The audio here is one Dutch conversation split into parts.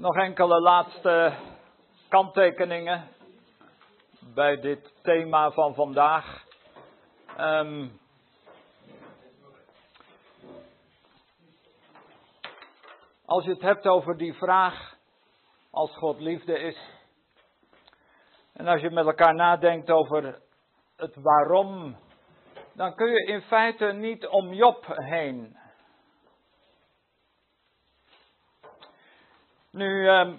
Nog enkele laatste kanttekeningen bij dit thema van vandaag. Ehm, als je het hebt over die vraag, als God liefde is, en als je met elkaar nadenkt over het waarom, dan kun je in feite niet om Job heen. Nu, ehm,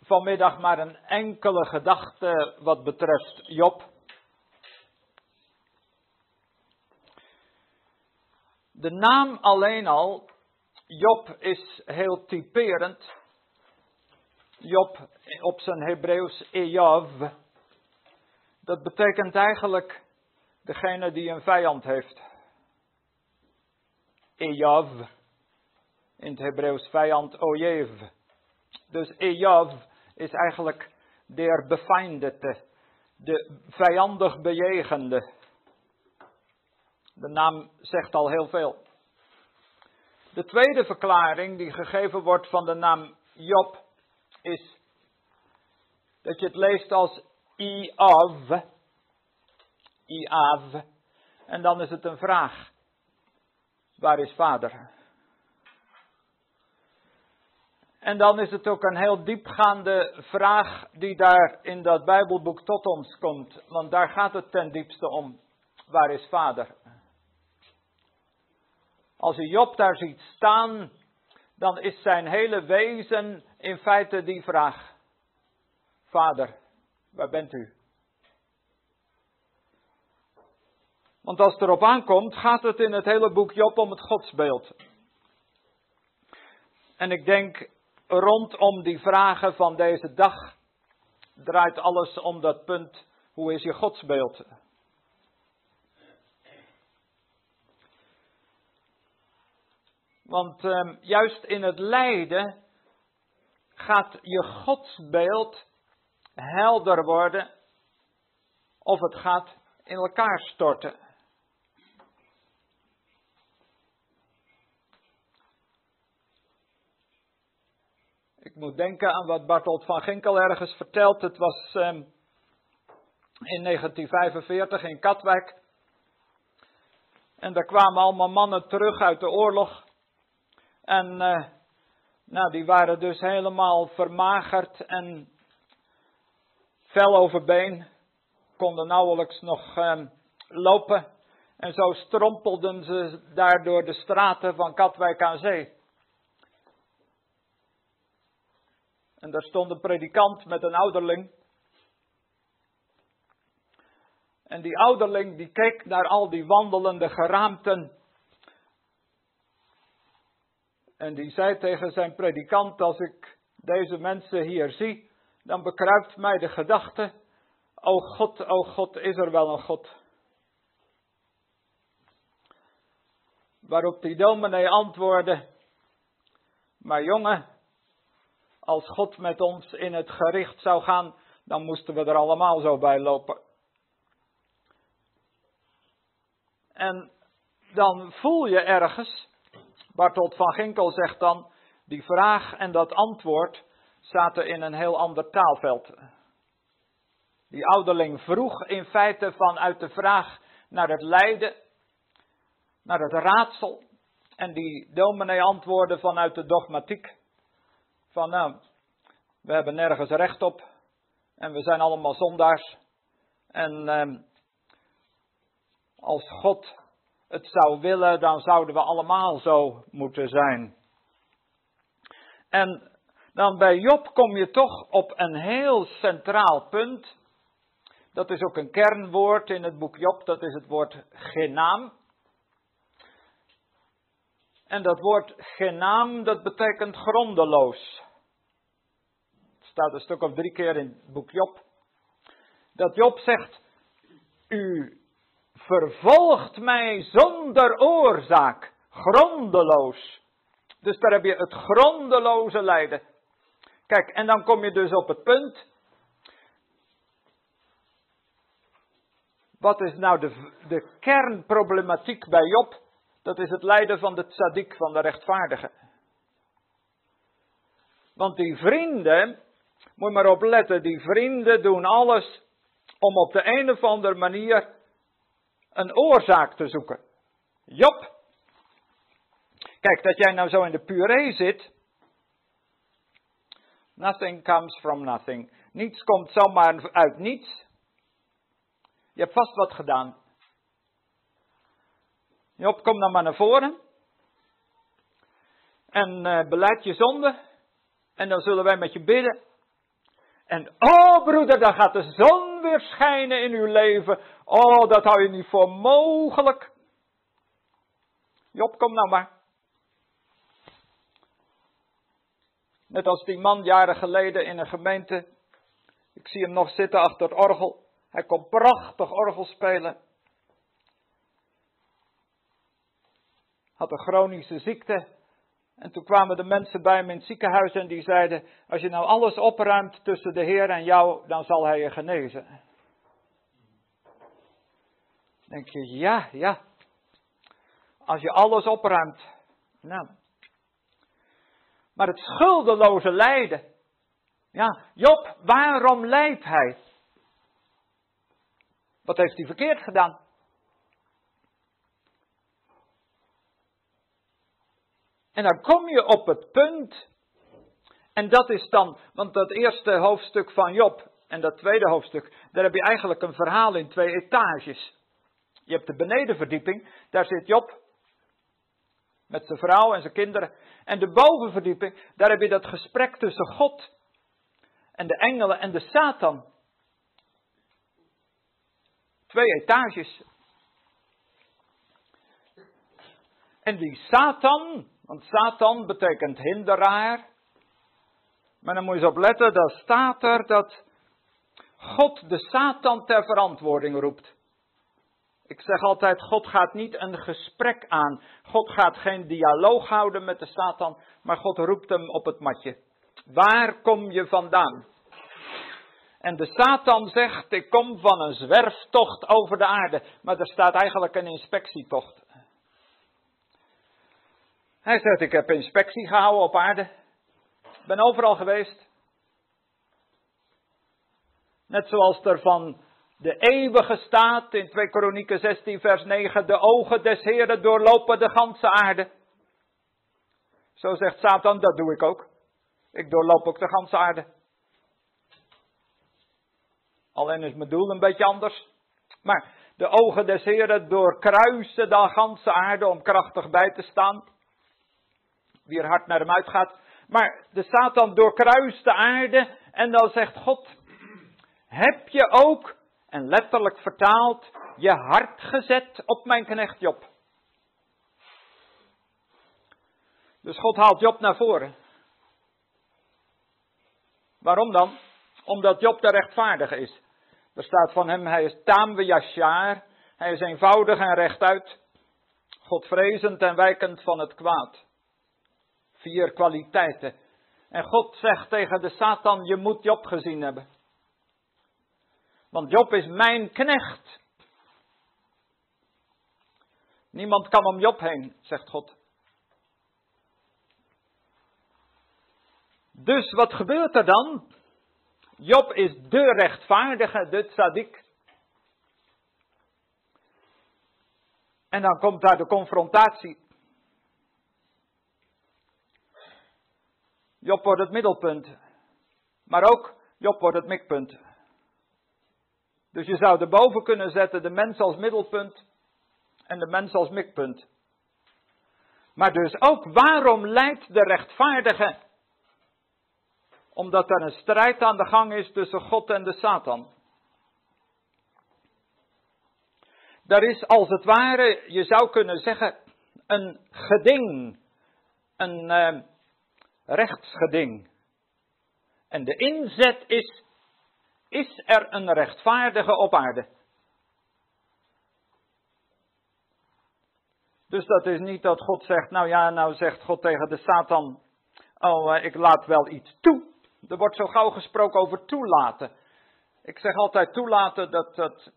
vanmiddag maar een enkele gedachte wat betreft Job. De naam alleen al, Job, is heel typerend. Job op zijn Hebreeuws Ejav. Dat betekent eigenlijk degene die een vijand heeft. Ejav. In het Hebreeuws vijand Ojev. Dus Ejav is eigenlijk der befeindete, de vijandig bejegende. De naam zegt al heel veel. De tweede verklaring die gegeven wordt van de naam Job is dat je het leest als Iav. Iav. En dan is het een vraag. Waar is vader? En dan is het ook een heel diepgaande vraag die daar in dat Bijbelboek tot ons komt. Want daar gaat het ten diepste om. Waar is vader? Als je Job daar ziet staan, dan is zijn hele wezen in feite die vraag. Vader, waar bent u? Want als het erop aankomt, gaat het in het hele boek Job om het godsbeeld. En ik denk rondom die vragen van deze dag draait alles om dat punt: hoe is je godsbeeld? Want um, juist in het lijden gaat je godsbeeld helder worden of het gaat in elkaar storten. Ik moet denken aan wat Bartolt van Ginkel ergens vertelt. Het was um, in 1945 in Katwijk. En daar kwamen allemaal mannen terug uit de oorlog. En uh, nou, die waren dus helemaal vermagerd en fel over been. Konden nauwelijks nog um, lopen. En zo strompelden ze daar door de straten van Katwijk aan Zee. En daar stond een predikant met een ouderling. En die ouderling die keek naar al die wandelende geraamten. En die zei tegen zijn predikant, als ik deze mensen hier zie, dan bekruipt mij de gedachte, o God, o God, is er wel een God? Waarop die dominee antwoordde, maar jongen, als God met ons in het gericht zou gaan, dan moesten we er allemaal zo bij lopen. En dan voel je ergens, Bartolt van Ginkel zegt dan, die vraag en dat antwoord zaten in een heel ander taalveld. Die ouderling vroeg in feite vanuit de vraag naar het lijden, naar het raadsel. En die dominee antwoordde vanuit de dogmatiek. Van nou, we hebben nergens recht op. En we zijn allemaal zondaars. En eh, als God het zou willen, dan zouden we allemaal zo moeten zijn. En dan bij Job kom je toch op een heel centraal punt. Dat is ook een kernwoord in het boek Job, dat is het woord genaam. En dat woord genaam, dat betekent grondeloos. Staat een stuk of drie keer in het boek Job. Dat Job zegt, u vervolgt mij zonder oorzaak, grondeloos. Dus daar heb je het grondeloze lijden. Kijk, en dan kom je dus op het punt. Wat is nou de, de kernproblematiek bij Job? Dat is het lijden van de tzaddik, van de rechtvaardige. Want die vrienden, moet maar op letten, die vrienden doen alles om op de een of andere manier een oorzaak te zoeken. Job, kijk dat jij nou zo in de puree zit. Nothing comes from nothing. Niets komt zomaar uit niets. Je hebt vast wat gedaan. Job, kom dan maar naar voren. En uh, beleid je zonde. En dan zullen wij met je bidden. En oh broeder, dan gaat de zon weer schijnen in uw leven. Oh, dat hou je niet voor mogelijk. Job, kom nou maar. Net als die man jaren geleden in een gemeente. Ik zie hem nog zitten achter het orgel. Hij kon prachtig orgel spelen. Had een chronische ziekte. En toen kwamen de mensen bij hem in het ziekenhuis en die zeiden: Als je nou alles opruimt tussen de Heer en jou, dan zal hij je genezen. Dan denk je, ja, ja. Als je alles opruimt. Nou. Maar het schuldeloze lijden. Ja, Job, waarom lijdt hij? Wat heeft hij verkeerd gedaan? En dan kom je op het punt, en dat is dan, want dat eerste hoofdstuk van Job en dat tweede hoofdstuk, daar heb je eigenlijk een verhaal in twee etages. Je hebt de benedenverdieping, daar zit Job met zijn vrouw en zijn kinderen. En de bovenverdieping, daar heb je dat gesprek tussen God en de engelen en de Satan. Twee etages. En die Satan, want Satan betekent hinderaar. Maar dan moet je eens op letten, dat staat er dat God de Satan ter verantwoording roept. Ik zeg altijd, God gaat niet een gesprek aan. God gaat geen dialoog houden met de Satan, maar God roept hem op het matje. Waar kom je vandaan? En de Satan zegt, ik kom van een zwerftocht over de aarde. Maar er staat eigenlijk een inspectietocht. Hij zegt, ik heb inspectie gehouden op aarde. Ben overal geweest. Net zoals er van de eeuwige staat in 2 Kronieken 16 vers 9, de ogen des Heren doorlopen de ganse aarde. Zo zegt Satan, dat doe ik ook. Ik doorloop ook de ganse aarde. Alleen is mijn doel een beetje anders. Maar de ogen des Heren doorkruisen de ganse aarde om krachtig bij te staan. Wie er hard naar hem uitgaat. Maar de Satan doorkruist de aarde en dan zegt God, heb je ook, en letterlijk vertaald, je hart gezet op mijn knecht Job. Dus God haalt Job naar voren. Waarom dan? Omdat Job de rechtvaardige is. Er staat van hem, hij is tamwe yashar, hij is eenvoudig en rechtuit, godvrezend en wijkend van het kwaad. Vier kwaliteiten. En God zegt tegen de Satan, je moet Job gezien hebben. Want Job is mijn knecht. Niemand kan om Job heen, zegt God. Dus wat gebeurt er dan? Job is de rechtvaardige, de tzaddik. En dan komt daar de confrontatie. Job wordt het middelpunt. Maar ook Job wordt het mikpunt. Dus je zou erboven kunnen zetten de mens als middelpunt en de mens als mikpunt. Maar dus ook waarom leidt de rechtvaardige omdat er een strijd aan de gang is tussen God en de Satan. Er is als het ware, je zou kunnen zeggen, een geding. Een uh, rechtsgeding. En de inzet is, is er een rechtvaardige op aarde? Dus dat is niet dat God zegt, nou ja, nou zegt God tegen de Satan, oh, uh, ik laat wel iets toe. Er wordt zo gauw gesproken over toelaten. Ik zeg altijd toelaten, dat, dat,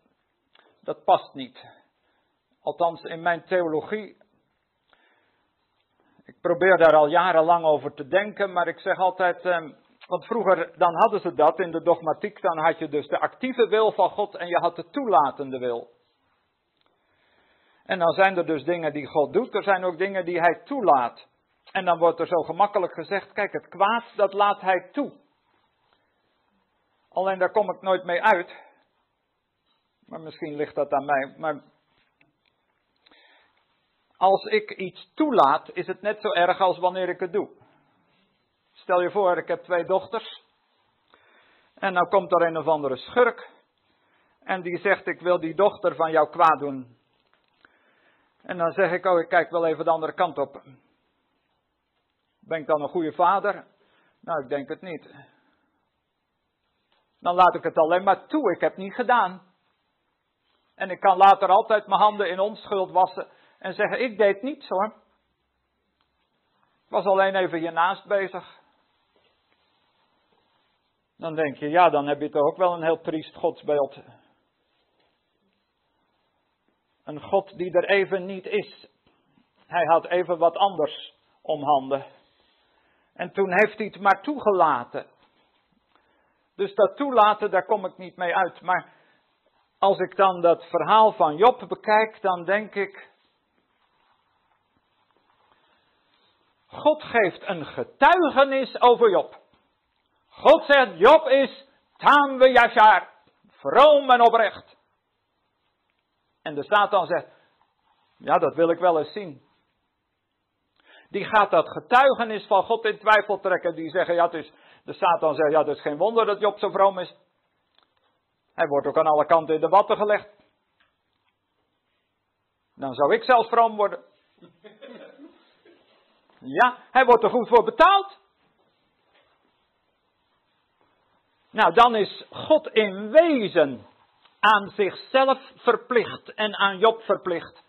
dat past niet. Althans, in mijn theologie. Ik probeer daar al jarenlang over te denken, maar ik zeg altijd, ehm, want vroeger dan hadden ze dat in de dogmatiek, dan had je dus de actieve wil van God en je had de toelatende wil. En dan zijn er dus dingen die God doet, er zijn ook dingen die Hij toelaat. En dan wordt er zo gemakkelijk gezegd, kijk het kwaad, dat laat Hij toe. Alleen daar kom ik nooit mee uit. Maar misschien ligt dat aan mij. Maar als ik iets toelaat, is het net zo erg als wanneer ik het doe. Stel je voor, ik heb twee dochters. En nou komt er een of andere schurk. En die zegt, ik wil die dochter van jou kwaad doen. En dan zeg ik, oh, ik kijk wel even de andere kant op. Ben ik dan een goede vader? Nou, ik denk het niet. Dan laat ik het alleen maar toe, ik heb niet gedaan. En ik kan later altijd mijn handen in onschuld wassen en zeggen, ik deed niets hoor. Was alleen even hiernaast bezig. Dan denk je, ja, dan heb je toch ook wel een heel triest godsbeeld. Een God die er even niet is. Hij had even wat anders om handen. En toen heeft hij het maar toegelaten. Dus dat toelaten, daar kom ik niet mee uit. Maar als ik dan dat verhaal van Job bekijk, dan denk ik. God geeft een getuigenis over Job. God zegt, Job is tamwe yashar, vroom en oprecht. En de Satan zegt, ja dat wil ik wel eens zien. Die gaat dat getuigenis van God in twijfel trekken. Die zeggen, ja het is, de Satan zegt, ja het is geen wonder dat Job zo vroom is. Hij wordt ook aan alle kanten in de watten gelegd. Dan zou ik zelfs vroom worden. Ja, hij wordt er goed voor betaald. Nou, dan is God in wezen aan zichzelf verplicht en aan Job verplicht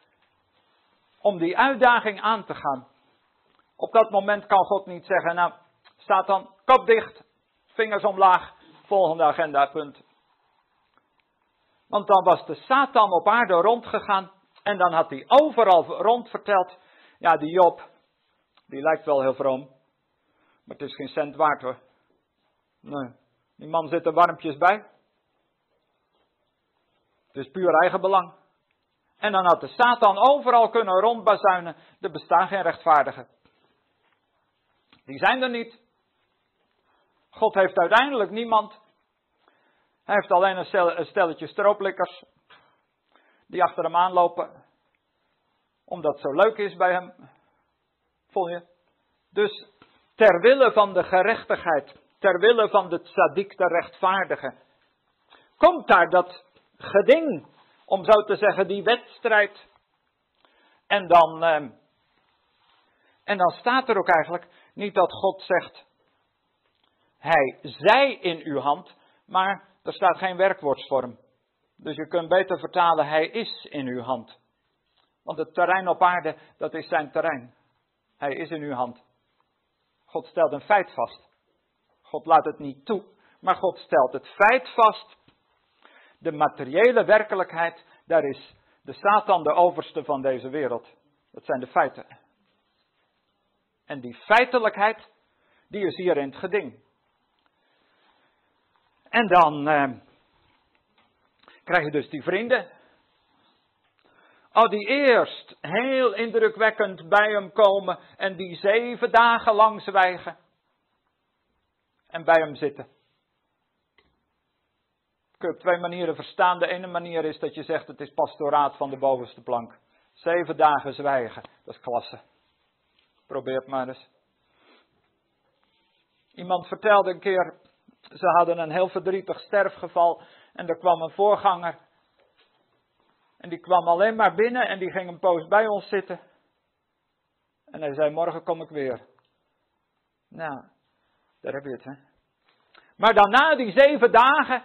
om die uitdaging aan te gaan. Op dat moment kan God niet zeggen, nou, staat dan kop dicht, vingers omlaag, volgende agenda, punt. Want dan was de Satan op aarde rondgegaan en dan had hij overal rond verteld, ja, die Job, die lijkt wel heel vroom, maar het is geen cent waard. Nee, die man zit er warmpjes bij. Het is puur eigen belang. En dan had de Satan overal kunnen rondbazuinen, er bestaan geen rechtvaardigen. Die zijn er niet. God heeft uiteindelijk niemand. Hij heeft alleen een stelletje strooplikkers die achter hem aanlopen, omdat het zo leuk is bij hem. Voel je? Dus ter wille van de gerechtigheid, ter wille van de tzaddik, de rechtvaardige, komt daar dat geding, om zo te zeggen, die wedstrijd. En dan, eh, en dan staat er ook eigenlijk niet dat God zegt, hij zij in uw hand, maar er staat geen werkwoordsvorm. Dus je kunt beter vertalen, hij is in uw hand. Want het terrein op aarde, dat is zijn terrein. Hij is in uw hand. God stelt een feit vast. God laat het niet toe, maar God stelt het feit vast. De materiële werkelijkheid, daar is de Satan de overste van deze wereld. Dat zijn de feiten. En die feitelijkheid, die is hier in het geding. En dan eh, krijg je dus die vrienden. Oh, die eerst heel indrukwekkend bij hem komen en die zeven dagen lang zwijgen. En bij hem zitten. Kun je op twee manieren verstaan. De ene manier is dat je zegt het is pastoraat van de bovenste plank. Zeven dagen zwijgen, dat is klasse. Probeer het maar eens. Iemand vertelde een keer, ze hadden een heel verdrietig sterfgeval en er kwam een voorganger. En die kwam alleen maar binnen en die ging een poos bij ons zitten. En hij zei, morgen kom ik weer. Nou, daar heb je het, hè. Maar daarna die zeven dagen,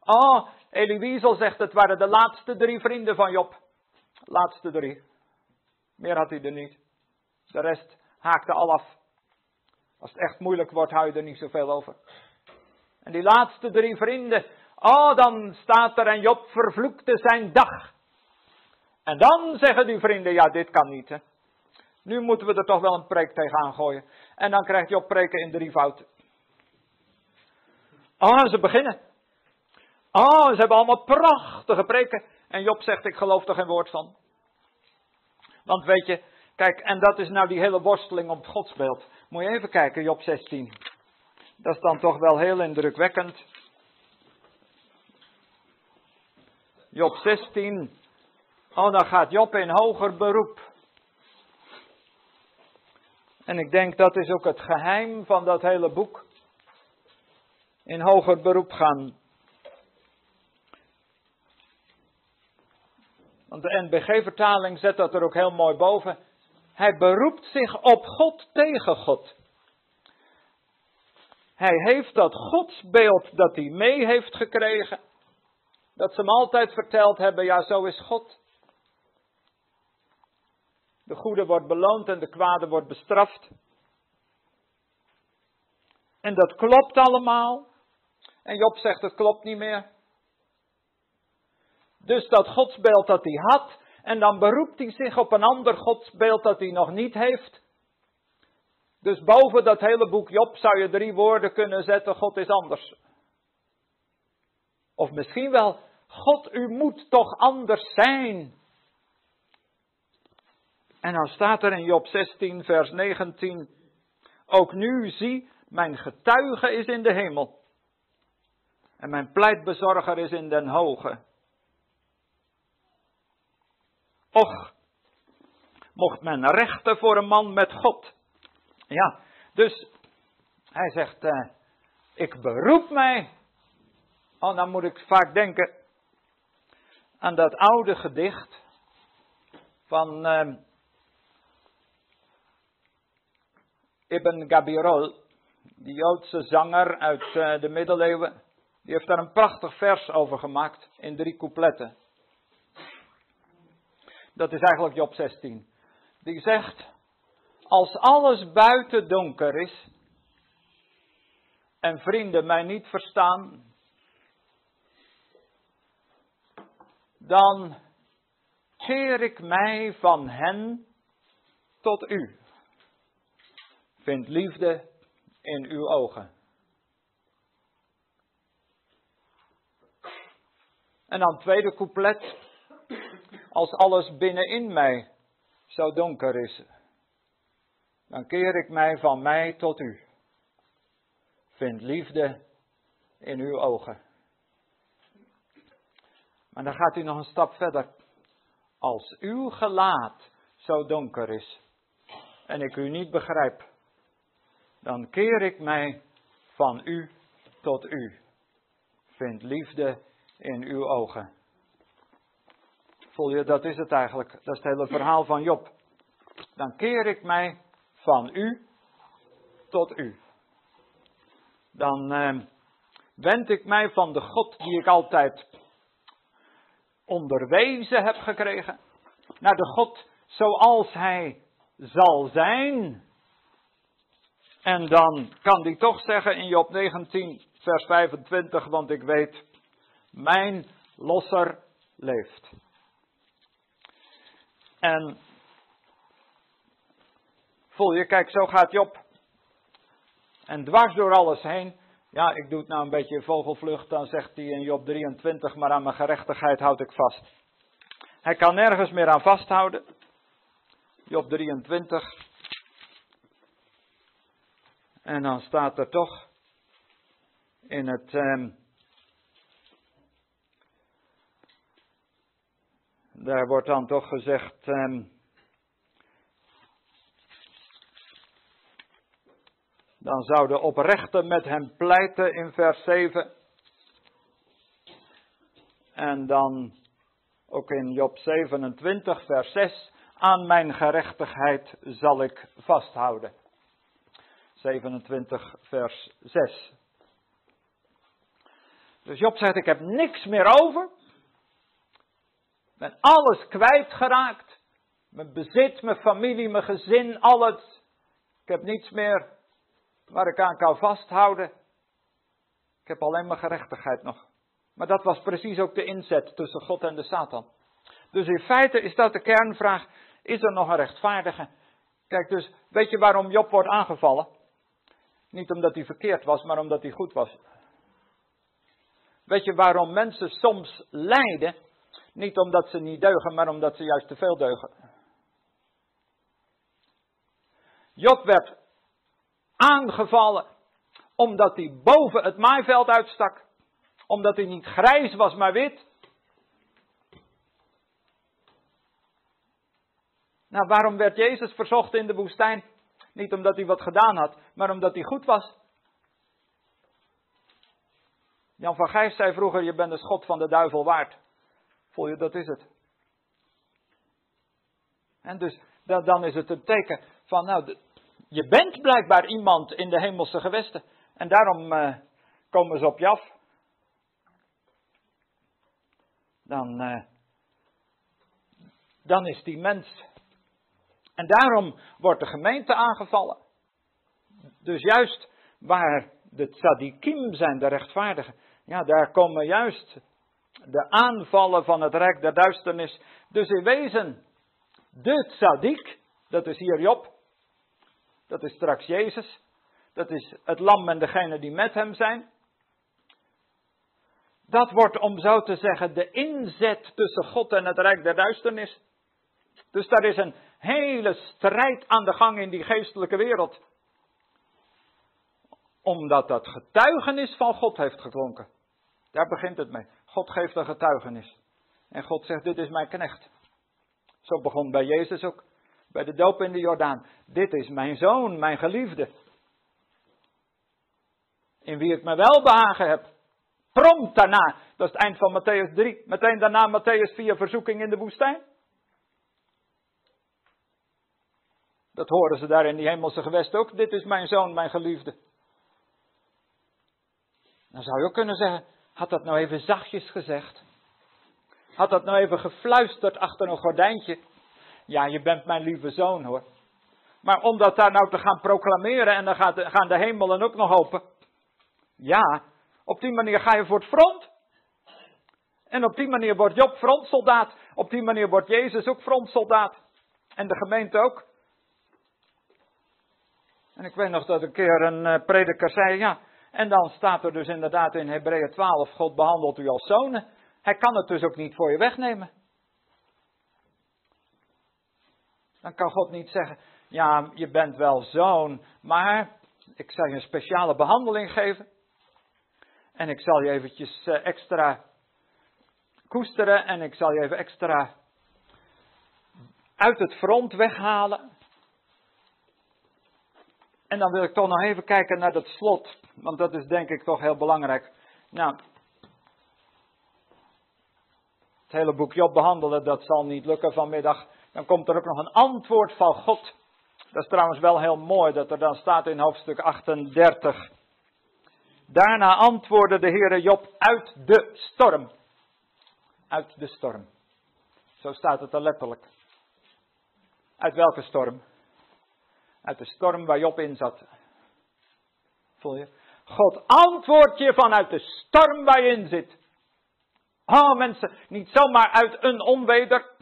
oh, Elie zegt, het waren de laatste drie vrienden van Job. Laatste drie. Meer had hij er niet. De rest haakte al af. Als het echt moeilijk wordt, hou je er niet zoveel over. En die laatste drie vrienden, oh, dan staat er en Job vervloekte zijn dag. En dan zeggen die vrienden, ja, dit kan niet. Hè. Nu moeten we er toch wel een preek tegenaan gooien. En dan krijgt Job preken in drievoud. Ah, ze beginnen. Ah, ze hebben allemaal prachtige preken. En Job zegt, ik geloof er geen woord van. Want weet je, kijk, en dat is nou die hele worsteling op het godsbeeld. Moet je even kijken, Job 16. Dat is dan toch wel heel indrukwekkend. Job 16. Oh, dan gaat Job in hoger beroep. En ik denk dat is ook het geheim van dat hele boek. In hoger beroep gaan. Want de NBG-vertaling zet dat er ook heel mooi boven. Hij beroept zich op God tegen God. Hij heeft dat godsbeeld dat hij mee heeft gekregen. Dat ze hem altijd verteld hebben, ja zo is God. De goede wordt beloond en de kwade wordt bestraft. En dat klopt allemaal. En Job zegt het klopt niet meer. Dus dat godsbeeld dat hij had, en dan beroept hij zich op een ander godsbeeld dat hij nog niet heeft. Dus boven dat hele boek Job zou je drie woorden kunnen zetten: God is anders. Of misschien wel, God, u moet toch anders zijn. En dan staat er in Job 16, vers 19: Ook nu zie, mijn getuige is in de hemel. En mijn pleitbezorger is in den hoge. Och, mocht men rechten voor een man met God. Ja, dus hij zegt, uh, ik beroep mij. Oh, dan moet ik vaak denken aan dat oude gedicht van uh, Ibn Gabirol, die Joodse zanger uit uh, de middeleeuwen. Die heeft daar een prachtig vers over gemaakt in drie coupletten. Dat is eigenlijk Job 16. Die zegt, als alles buiten donker is en vrienden mij niet verstaan, dan keer ik mij van hen tot u. Vind liefde in uw ogen. En dan tweede couplet. Als alles binnenin mij zo donker is, dan keer ik mij van mij tot u. Vind liefde in uw ogen. Maar dan gaat u nog een stap verder. Als uw gelaat zo donker is en ik u niet begrijp, dan keer ik mij van u tot u. Vind liefde in uw ogen. Voel je, dat is het eigenlijk. Dat is het hele verhaal van Job. Dan keer ik mij van u tot u. Dan eh, wend ik mij van de God die ik altijd onderwezen heb gekregen, naar de God zoals Hij zal zijn. En dan kan hij toch zeggen in Job 19, vers 25, want ik weet, mijn losser leeft. En voel je, kijk, zo gaat Job. En dwars door alles heen. Ja, ik doe het nou een beetje vogelvlucht. Dan zegt hij in Job 23, maar aan mijn gerechtigheid houd ik vast. Hij kan nergens meer aan vasthouden. Job 23. En dan staat er toch in het. Eh, daar wordt dan toch gezegd. Eh, Dan zou de oprechte met hem pleiten in vers 7. En dan ook in Job 27, vers 6. Aan mijn gerechtigheid zal ik vasthouden. 27, vers 6. Dus Job zegt: Ik heb niks meer over. Ben alles kwijtgeraakt. Mijn bezit, mijn familie, mijn gezin, alles. Ik heb niets meer waar ik aan kan vasthouden. Ik heb alleen maar gerechtigheid nog. Maar dat was precies ook de inzet tussen God en de Satan. Dus in feite is dat de kernvraag: is er nog een rechtvaardige? Kijk, dus weet je waarom Job wordt aangevallen? Niet omdat hij verkeerd was, maar omdat hij goed was. Weet je waarom mensen soms lijden? Niet omdat ze niet deugen, maar omdat ze juist te veel deugen. Job werd aangevallen omdat hij boven het maaiveld uitstak. Omdat hij niet grijs was, maar wit. Nou, waarom werd Jezus verzocht in de woestijn? Niet omdat hij wat gedaan had, maar omdat hij goed was. Jan van Gijs zei vroeger: Je bent de schot van de duivel waard. Voel je, dat is het. En dus dan is het een teken van, nou, je bent blijkbaar iemand in de hemelse gewesten. En daarom uh, komen ze op je af. Dan, uh, dan is die mens. En daarom wordt de gemeente aangevallen. Dus juist waar de tzadikim zijn, de rechtvaardigen, ja, daar komen juist de aanvallen van het rijk der duisternis. Dus in wezen, de tzadik, dat is hier Job, dat is straks Jezus, dat is het lam en degene die met hem zijn. Dat wordt, om zo te zeggen, de inzet tussen God en het rijk der duisternis. Dus daar is een hele strijd aan de gang in die geestelijke wereld. Omdat dat getuigenis van God heeft geklonken. Daar begint het mee. God geeft een getuigenis. En God zegt, dit is mijn knecht. Zo begon bij Jezus ook. Bij de doop in de Jordaan. Dit is mijn zoon, mijn geliefde. In wie ik me wel behagen heb. Prompt daarna, dat is het eind van Matthäus 3. Meteen daarna Matthäus 4, verzoeking in de woestijn. Dat horen ze daar in die hemelse gewest ook. Dit is mijn zoon, mijn geliefde. Dan zou je ook kunnen zeggen, had dat nou even zachtjes gezegd? Had dat nou even gefluisterd achter een gordijntje? Ja, je bent mijn lieve zoon hoor. Maar om dat daar nou te gaan proclameren en dan gaan de hemelen ook nog open. Ja, op die manier ga je voor het front. En op die manier wordt Job frontsoldaat. Op die manier wordt Jezus ook frontsoldaat. En de gemeente ook. En ik weet nog dat een keer een uh, prediker zei, ja, en dan staat er dus inderdaad in Hebreeën 12, God behandelt u als zonen. Hij kan het dus ook niet voor je wegnemen. Dan kan God niet zeggen, ja, je bent wel zoon, maar ik zal je een speciale behandeling geven. En ik zal je eventjes eh, extra koesteren en ik zal je even extra uit het front weghalen. En dan wil ik toch nog even kijken naar dat slot, want dat is denk ik toch heel belangrijk. Nou, het hele boek Job behandelen, dat zal niet lukken vanmiddag. Dan komt er ook nog een antwoord van God. Dat is trouwens wel heel mooi dat er dan staat in hoofdstuk 38. Daarna antwoordde de Heere Job uit de storm. Uit de storm. Zo staat het er letterlijk. Uit welke storm? Uit de storm waar Job in zat. Voel je? God antwoordt je vanuit de storm waar je in zit. Oh mensen, niet zomaar uit een onweder.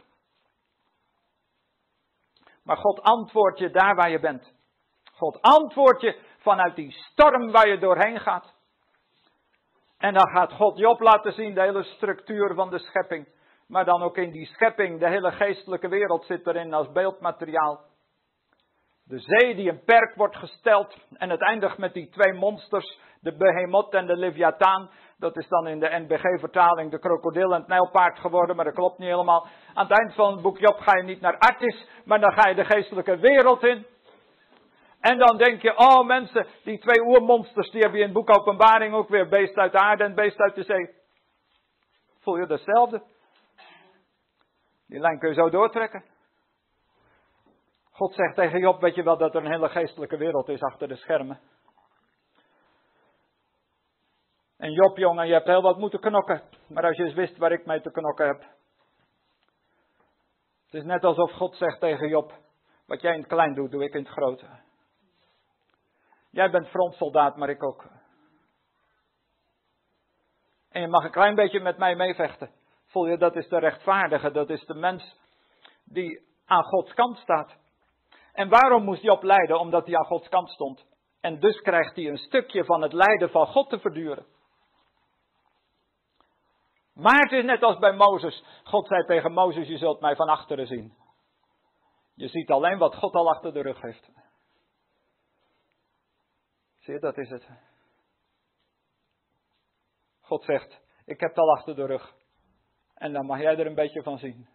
Maar God antwoordt je daar waar je bent. God antwoordt je vanuit die storm waar je doorheen gaat. En dan gaat God Job laten zien de hele structuur van de schepping. Maar dan ook in die schepping, de hele geestelijke wereld zit erin als beeldmateriaal. De zee die een perk wordt gesteld en het eindigt met die twee monsters, de behemoth en de leviathaan. Dat is dan in de NBG-vertaling de krokodil en het nijlpaard geworden, maar dat klopt niet helemaal. Aan het eind van het boek Job ga je niet naar Artis, maar dan ga je de geestelijke wereld in. En dan denk je, oh mensen, die twee oermonsters, die heb je in het boek Openbaring ook weer, beest uit de aarde en beest uit de zee. Voel je hetzelfde? Die lijn kun je zo doortrekken. God zegt tegen Job, weet je wel dat er een hele geestelijke wereld is achter de schermen. En Job, jongen, je hebt heel wat moeten knokken. Maar als je eens wist waar ik mee te knokken heb. Het is net alsof God zegt tegen Job, wat jij in het klein doet, doe ik in het grote. Jij bent frontsoldaat, maar ik ook. En je mag een klein beetje met mij meevechten. Voel je, dat is de rechtvaardige, dat is de mens die aan Gods kant staat. En waarom moest Job lijden? Omdat hij aan Gods kant stond. En dus krijgt hij een stukje van het lijden van God te verduren. Maar het is net als bij Mozes. God zei tegen Mozes, je zult mij van achteren zien. Je ziet alleen wat God al achter de rug heeft. Zie je, dat is het. God zegt, ik heb het al achter de rug. En dan mag jij er een beetje van zien.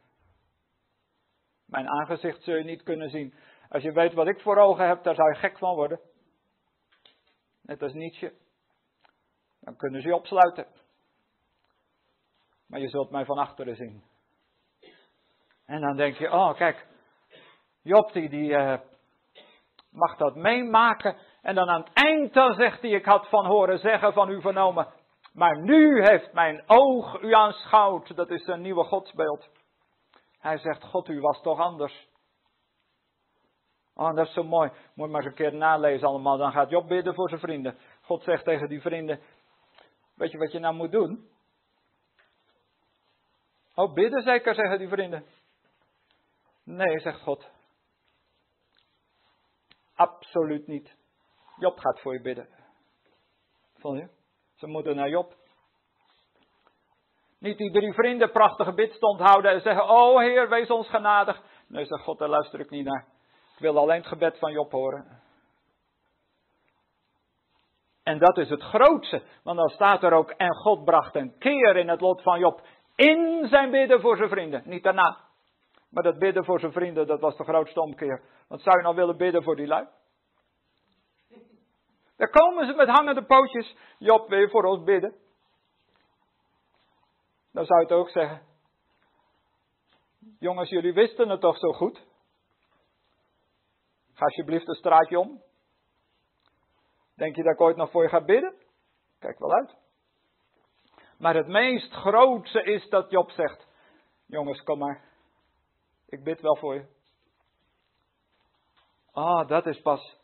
Mijn aangezicht zul je niet kunnen zien. Als je weet wat ik voor ogen heb, daar zou je gek van worden. Net als Nietzsche. Dan kunnen ze je opsluiten. Maar je zult mij van achteren zien. En dan denk je, oh kijk, Job die, uh, mag dat meemaken. En dan aan het eind dan zegt hij, ik had van horen zeggen van u vernomen. Maar nu heeft mijn oog u aanschouwd. Dat is een nieuwe godsbeeld. Hij zegt, God, u was toch anders. Oh, dat is zo mooi. Moet maar eens een keer nalezen allemaal. Dan gaat Job bidden voor zijn vrienden. God zegt tegen die vrienden, weet je wat je nou moet doen? Oh, bidden zeker, zeggen die vrienden. Nee, zegt God. Absoluut niet. Job gaat voor je bidden. Vond je? Ze moeten naar Job. Niet die drie vrienden prachtige bidstond houden en zeggen: Oh Heer, wees ons genadig. Nee, zegt God, daar luister ik niet naar. Ik wil alleen het gebed van Job horen. En dat is het grootste. Want dan staat er ook: En God bracht een keer in het lot van Job. In zijn bidden voor zijn vrienden. Niet daarna. Maar dat bidden voor zijn vrienden, dat was de grootste omkeer. Want zou je nou willen bidden voor die lui? Daar komen ze met hangende pootjes. Job, wil je voor ons bidden? Dan zou je het ook zeggen. Jongens, jullie wisten het toch zo goed? Ga alsjeblieft een straatje om. Denk je dat ik ooit nog voor je ga bidden? Kijk wel uit. Maar het meest grootste is dat Job zegt: Jongens, kom maar. Ik bid wel voor je. Ah, oh, dat is pas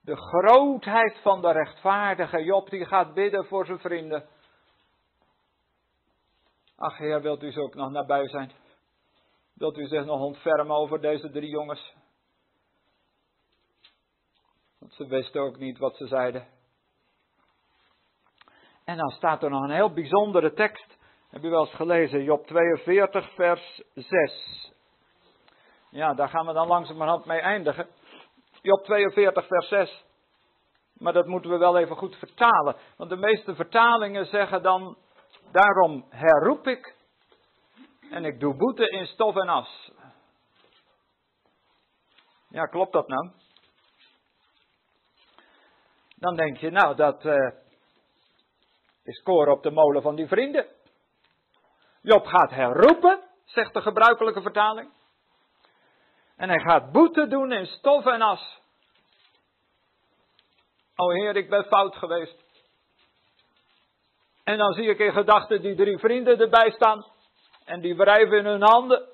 de grootheid van de rechtvaardige Job, die gaat bidden voor zijn vrienden. Ach Heer, wilt u ze ook nog nabij zijn? Wilt u zich nog ontfermen over deze drie jongens? Want ze wisten ook niet wat ze zeiden. En dan staat er nog een heel bijzondere tekst. Heb u wel eens gelezen? Job 42, vers 6. Ja, daar gaan we dan langzamerhand mee eindigen. Job 42, vers 6. Maar dat moeten we wel even goed vertalen. Want de meeste vertalingen zeggen dan: Daarom herroep ik en ik doe boete in stof en as. Ja, klopt dat nou? Dan denk je, nou, dat uh, is koor op de molen van die vrienden. Job gaat herroepen, zegt de gebruikelijke vertaling. En hij gaat boete doen in stof en as. O Heer, ik ben fout geweest. En dan zie ik in gedachten die drie vrienden erbij staan. En die wrijven in hun handen.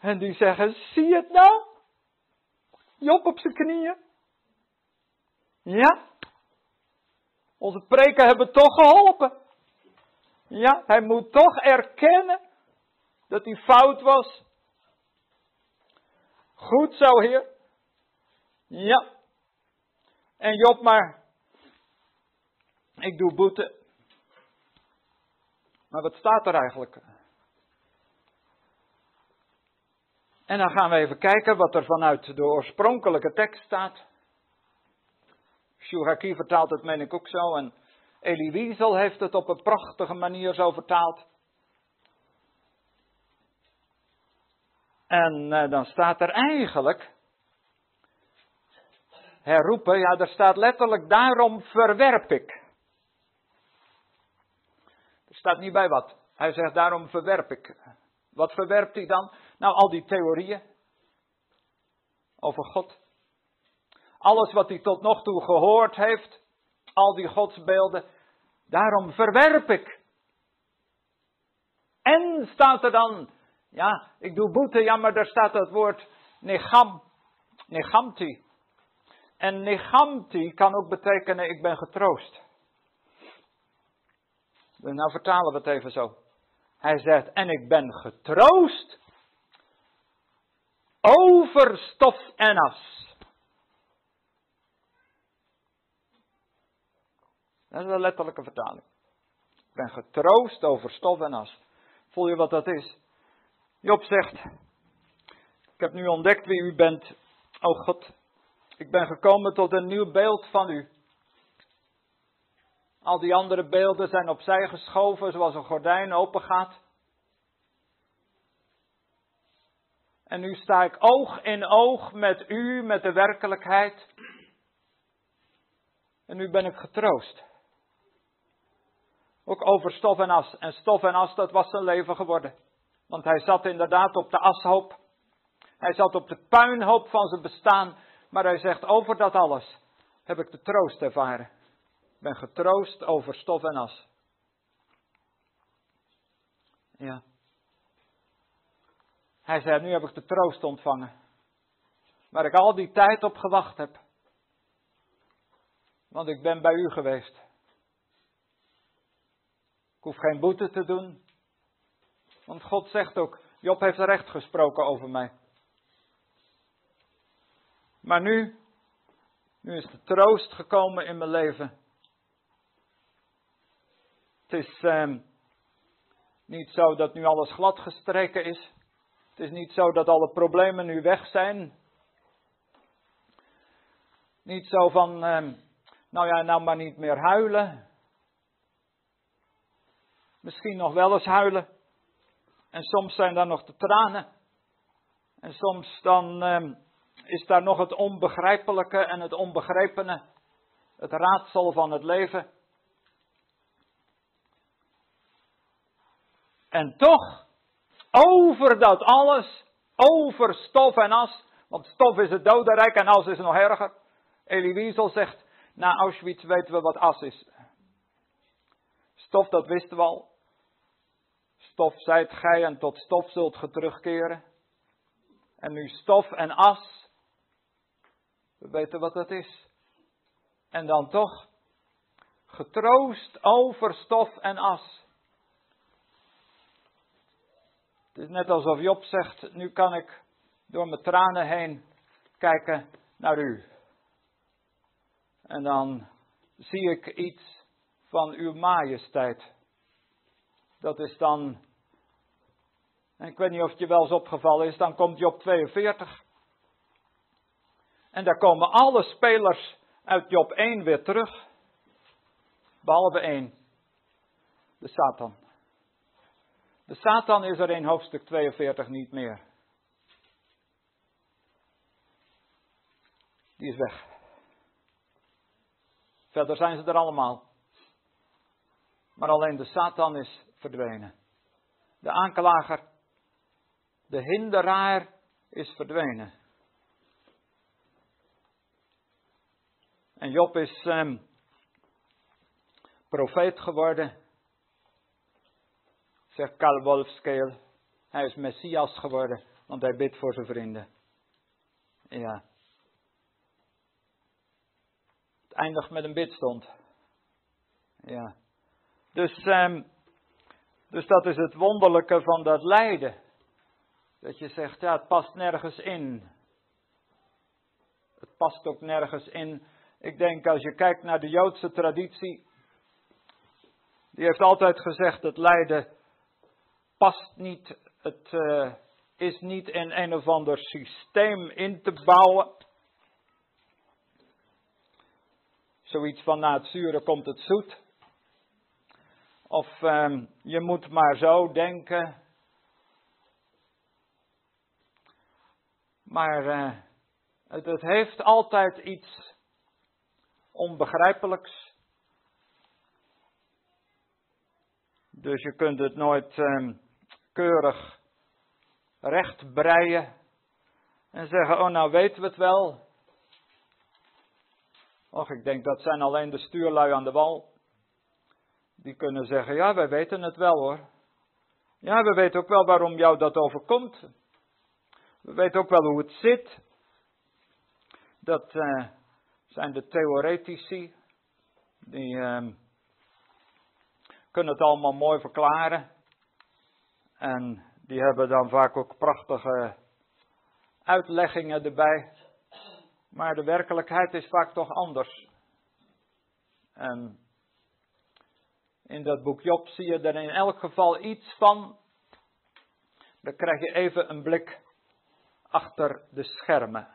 En die zeggen, zie het nou? Job op zijn knieën. Ja. Onze preken hebben toch geholpen. Ja, hij moet toch erkennen dat hij fout was. Goed zo, Heer. Ja. En Job maar. Ik doe boete. Maar wat staat er eigenlijk? En dan gaan we even kijken wat er vanuit de oorspronkelijke tekst staat. Shuraki vertaalt het, meen ik ook zo. En Elie Wiesel heeft het op een prachtige manier zo vertaald. En uh, dan staat er eigenlijk. Herroepen, ja, er staat letterlijk daarom verwerp ik. Er staat niet bij wat. Hij zegt daarom verwerp ik. Wat verwerpt hij dan? Nou, al die theorieën over God. Alles wat hij tot nog toe gehoord heeft, al die godsbeelden, daarom verwerp ik. En staat er dan, ja, ik doe boete, ja, maar daar staat het woord negam, negamti. En negamti kan ook betekenen ik ben getroost. Nou vertalen we het even zo. Hij zegt, en ik ben getroost. over stof en as. Dat is een letterlijke vertaling. Ik ben getroost over stof en as. Voel je wat dat is? Job zegt, ik heb nu ontdekt wie u bent. O God, ik ben gekomen tot een nieuw beeld van u. Al die andere beelden zijn opzij geschoven, zoals een gordijn opengaat. En nu sta ik oog in oog met u, met de werkelijkheid. En nu ben ik getroost. Ook over stof en as. En stof en as, dat was zijn leven geworden. Want hij zat inderdaad op de ashoop. Hij zat op de puinhoop van zijn bestaan. Maar hij zegt, over dat alles heb ik de troost ervaren. Ik ben getroost over stof en as. Ja. Hij zei, nu heb ik de troost ontvangen. Waar ik al die tijd op gewacht heb. Want ik ben bij u geweest. Hoef geen boete te doen. Want God zegt ook, Job heeft recht gesproken over mij. Maar nu, nu is de troost gekomen in mijn leven. Het is eh, niet zo dat nu alles glad gestreken is. Het is niet zo dat alle problemen nu weg zijn. Niet zo van, eh, nou ja, nou maar niet meer huilen. Misschien nog wel eens huilen. En soms zijn daar nog de tranen. En soms dan eh, is daar nog het onbegrijpelijke en het onbegrepene. Het raadsel van het leven. En toch, over dat alles, over stof en as, want stof is het dodenrijk en as is nog erger. Elie Wiesel zegt, na Auschwitz weten we wat as is. Stof, dat wisten we al. Stof zijt gij en tot stof zult ge terugkeren. En nu stof en as. We weten wat dat is. En dan toch getroost over stof en as. Het is net alsof Job zegt, nu kan ik door mijn tranen heen kijken naar u. En dan zie ik iets van uw majesteit. Dat is dan, en ik weet niet of het je wel eens opgevallen is, dan komt Job 42. En daar komen alle spelers uit Job 1 weer terug. Behalve één. De Satan. De Satan is er in hoofdstuk 42 niet meer. Die is weg. Verder zijn ze er allemaal. Maar alleen de Satan is verdwenen. De aanklager, de hinderaar is verdwenen. En Job is um, profeet geworden zegt Karl Wolfskeel. Hij is Messias geworden, want hij bidt voor zijn vrienden. Ja. Het eindigt met een bidstond. Ja. Dus, um, dus dat is het wonderlijke van dat lijden. Dat je zegt, ja, het past nergens in. Het past ook nergens in. Ik denk als je kijkt naar de Joodse traditie, die heeft altijd gezegd dat lijden past niet, het uh, is niet in een of ander systeem in te bouwen. Zoiets van na het zure komt het zoet. Of um, je moet maar zo denken. Maar uh, het, het heeft altijd iets onbegrijpelijks. Dus je kunt het nooit um, keurig recht breien en zeggen, oh nou weten we het wel. Och, ik denk dat zijn alleen de stuurlui aan de wal. Die kunnen zeggen, ja wij weten het wel hoor. Ja, we weten ook wel waarom jou dat overkomt. We weten ook wel hoe het zit. Dat uh, zijn de theoretici. Die uh, kunnen het allemaal mooi verklaren. En die hebben dan vaak ook prachtige uitleggingen erbij. Maar de werkelijkheid is vaak toch anders. En in dat boek Job zie je er in elk geval iets van. Dan krijg je even een blik achter de schermen.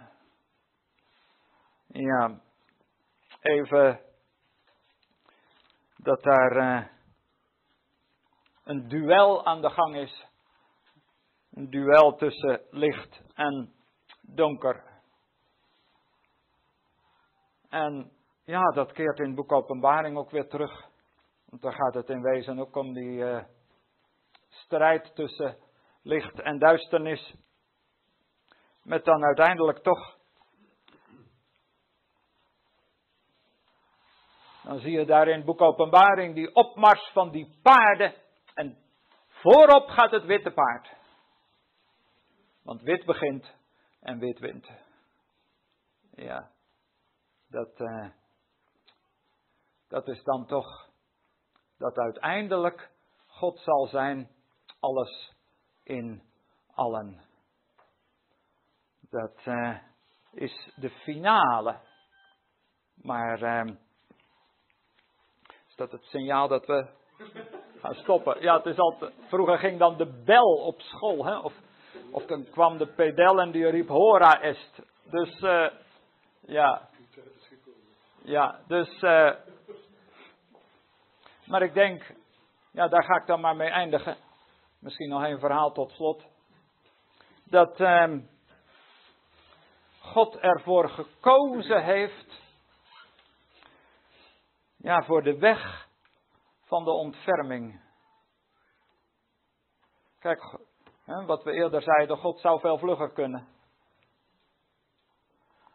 Ja, even dat daar uh, een duel aan de gang is. Een duel tussen licht en donker. En ja, dat keert in het boek Openbaring ook weer terug. Want dan gaat het in wezen ook om die uh, strijd tussen licht en duisternis. Met dan uiteindelijk toch. Dan zie je daar in het boek Openbaring die opmars van die paarden. En voorop gaat het witte paard. Want wit begint en wit wint. Ja, dat, uh, dat is dan toch dat uiteindelijk God zal zijn alles in allen. Dat uh, is de finale. Maar uh, is dat het signaal dat we gaan stoppen? Ja, het is altijd. Vroeger ging dan de bel op school, hè? Of, of dan kwam de pedel en die riep Hora est. Dus uh, ja. Ja, dus. maar ik denk, ja, daar ga ik dan maar mee eindigen. Misschien nog een verhaal tot slot. Dat ehm, God ervoor gekozen heeft. Ja, voor de weg van de ontferming. Kijk, hè, wat we eerder zeiden, God zou veel vlugger kunnen.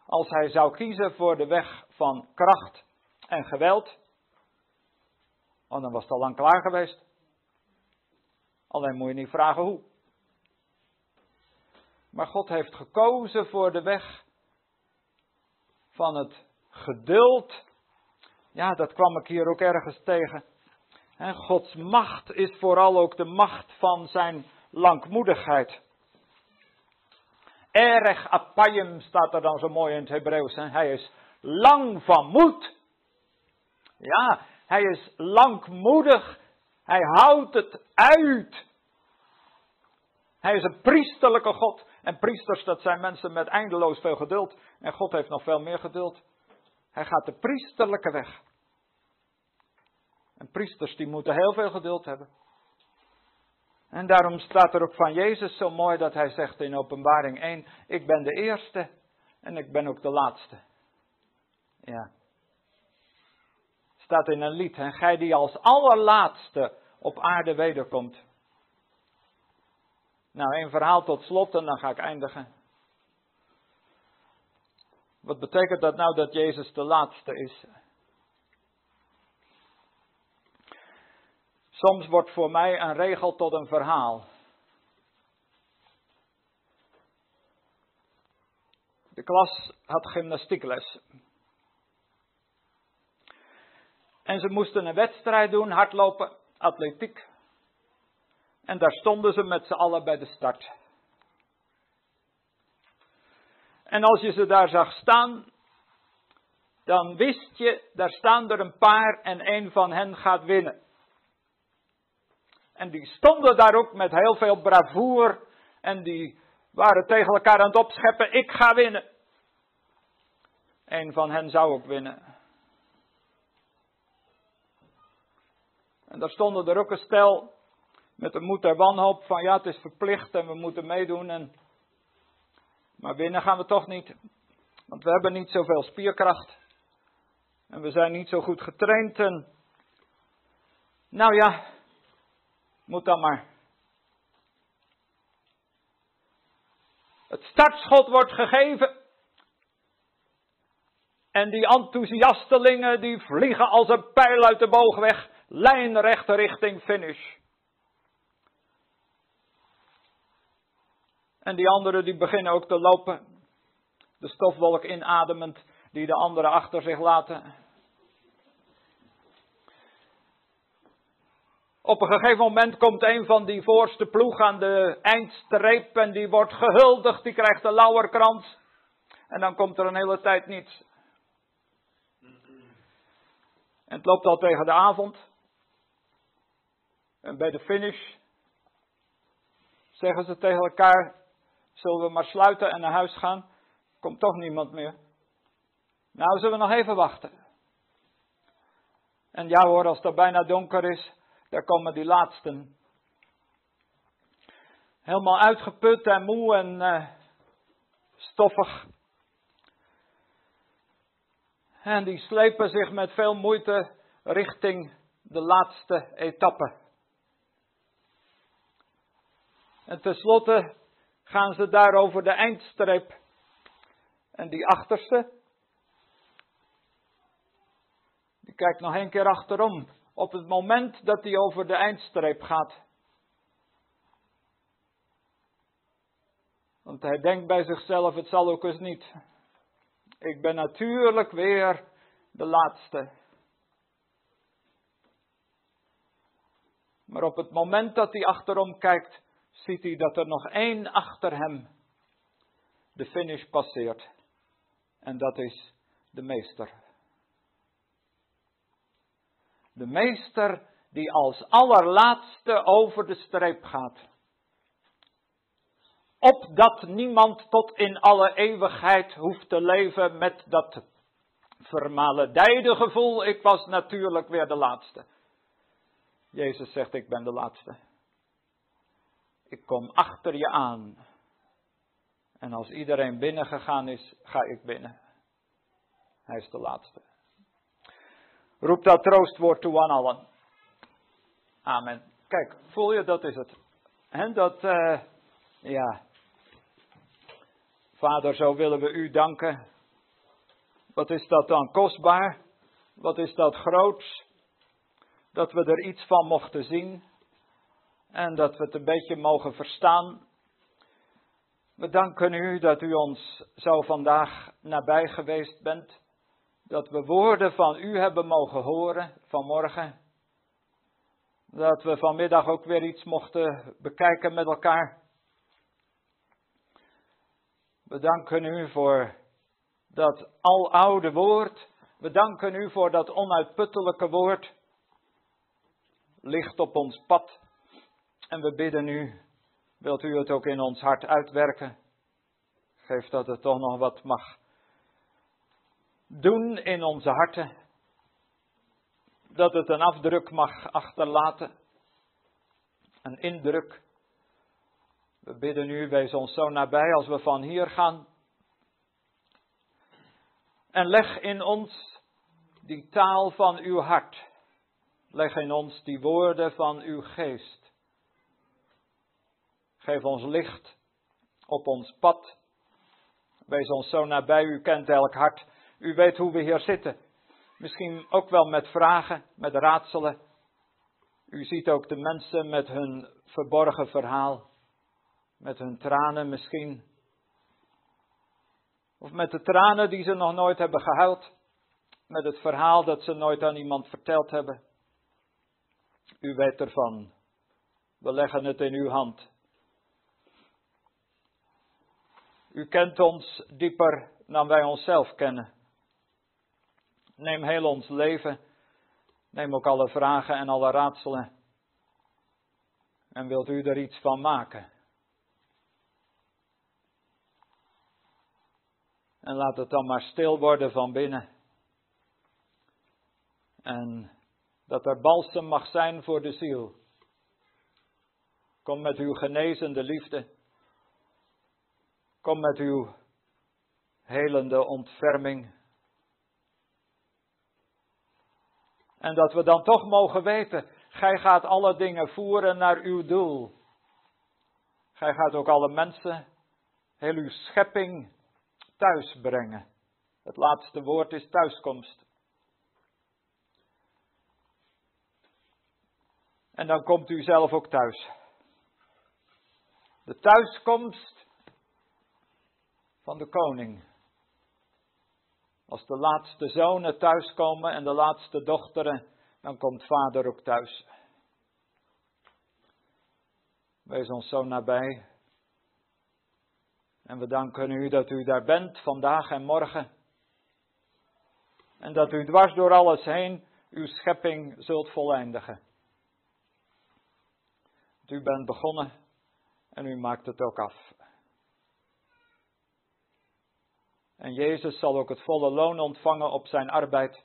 Als hij zou kiezen voor de weg van kracht en geweld, oh, dan was het al lang klaar geweest. Alleen moet je niet vragen hoe. Maar God heeft gekozen voor de weg van het geduld. Ja, dat kwam ik hier ook ergens tegen. Gods macht is vooral ook de macht van zijn langmoedigheid. Erg apayim staat er dan zo mooi in het Hebreeuws. Hij is lang van moed. Ja, hij is langmoedig hij houdt het uit. Hij is een priesterlijke God. En priesters, dat zijn mensen met eindeloos veel geduld. En God heeft nog veel meer geduld. Hij gaat de priesterlijke weg. En priesters die moeten heel veel geduld hebben. En daarom staat er ook van Jezus zo mooi dat hij zegt in Openbaring 1: Ik ben de eerste en ik ben ook de laatste. Ja staat in een lied. En gij die als allerlaatste op aarde wederkomt. Nou, een verhaal tot slot en dan ga ik eindigen. Wat betekent dat nou dat Jezus de laatste is? Soms wordt voor mij een regel tot een verhaal. De klas had gymnastiekles. En ze moesten een wedstrijd doen, hardlopen, atletiek. En daar stonden ze met z'n allen bij de start. En als je ze daar zag staan, dan wist je, daar staan er een paar en een van hen gaat winnen. En die stonden daar ook met heel veel bravoer en die waren tegen elkaar aan het opscheppen, ik ga winnen. Een van hen zou ook winnen. En daar stonden er ook een stel met de moed der wanhoop van ja, het is verplicht en we moeten meedoen. En... Maar binnen gaan we toch niet, want we hebben niet zoveel spierkracht. En we zijn niet zo goed getraind. En... Nou ja, moet dan maar. Het startschot wordt gegeven. En die enthousiastelingen die vliegen als een pijl uit de boog weg lijnrecht richting finish. En die anderen die beginnen ook te lopen. De stofwolk inademend, die de anderen achter zich laten. Op een gegeven moment komt een van die voorste ploeg aan de eindstreep en die wordt gehuldigd, die krijgt de lauwerkrans. En dan komt er een hele tijd niets. En het loopt al tegen de avond. En bij de finish zeggen ze tegen elkaar: Zullen we maar sluiten en naar huis gaan? Komt toch niemand meer. Nou, zullen we nog even wachten. En ja hoor, als het bijna donker is, daar komen die laatsten. Helemaal uitgeput en moe en uh, stoffig. En die slepen zich met veel moeite richting de laatste etappe. En tenslotte gaan ze daar over de eindstreep. En die achterste, die kijkt nog een keer achterom. Op het moment dat hij over de eindstreep gaat. Want hij denkt bij zichzelf, het zal ook eens niet. Ik ben natuurlijk weer de laatste. Maar op het moment dat hij achterom kijkt, ziet hij dat er nog één achter hem de finish passeert. En dat is de meester. De meester die als allerlaatste over de streep gaat. Opdat niemand tot in alle eeuwigheid hoeft te leven met dat vermaledijde gevoel, ik was natuurlijk weer de laatste. Jezus zegt, ik ben de laatste. Ik kom achter je aan. En als iedereen binnengegaan is, ga ik binnen. Hij is de laatste. Roep dat troostwoord toe aan allen. Amen. Kijk, voel je, dat is het. En dat, uh, ja. Vader, zo willen we u danken. Wat is dat dan kostbaar? Wat is dat groots? Dat we er iets van mochten zien. En dat we het een beetje mogen verstaan. We danken u dat u ons zo vandaag nabij geweest bent. Dat we woorden van u hebben mogen horen vanmorgen. Dat we vanmiddag ook weer iets mochten bekijken met elkaar. We danken u voor dat aloude woord. We danken u voor dat onuitputtelijke woord. Ligt op ons pad. En we bidden u, wilt u het ook in ons hart uitwerken? Geef dat het toch nog wat mag doen in onze harten. Dat het een afdruk mag achterlaten. Een indruk. We bidden u, wees ons zo nabij als we van hier gaan. En leg in ons die taal van uw hart. Leg in ons die woorden van uw geest. Geef ons licht op ons pad. Wees ons zo nabij, u kent elk hart. U weet hoe we hier zitten. Misschien ook wel met vragen, met raadselen. U ziet ook de mensen met hun verborgen verhaal. Met hun tranen misschien. Of met de tranen die ze nog nooit hebben gehuild. Met het verhaal dat ze nooit aan iemand verteld hebben. U weet ervan. We leggen het in uw hand. U kent ons dieper dan wij onszelf kennen. Neem heel ons leven. Neem ook alle vragen en alle raadselen. En wilt u er iets van maken? En laat het dan maar stil worden van binnen. En dat er balsem mag zijn voor de ziel. Kom met uw genezende liefde. Kom met uw helende ontferming. En dat we dan toch mogen weten, gij gaat alle dingen voeren naar uw doel. Gij gaat ook alle mensen, heel uw schepping, thuis brengen. Het laatste woord is thuiskomst. En dan komt u zelf ook thuis. De thuiskomst van de koning. Als de laatste zonen thuiskomen en de laatste dochteren, dan komt vader ook thuis. Wees ons zo nabij. En we danken u dat u daar bent vandaag en morgen. En dat u dwars door alles heen uw schepping zult voleindigen. U bent begonnen en u maakt het ook af. En Jezus zal ook het volle loon ontvangen op zijn arbeid.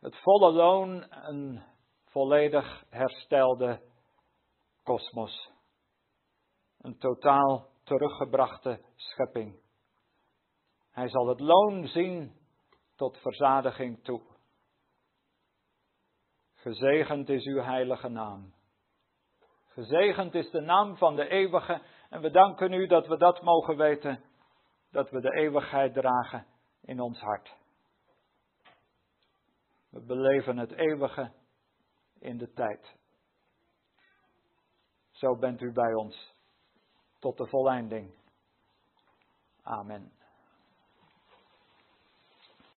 Het volle loon, een volledig herstelde kosmos. Een totaal teruggebrachte schepping. Hij zal het loon zien tot verzadiging toe. Gezegend is uw heilige naam. Gezegend is de naam van de eeuwige en we danken u dat we dat mogen weten, dat we de eeuwigheid dragen in ons hart. We beleven het eeuwige in de tijd. Zo bent u bij ons tot de volleinding. Amen.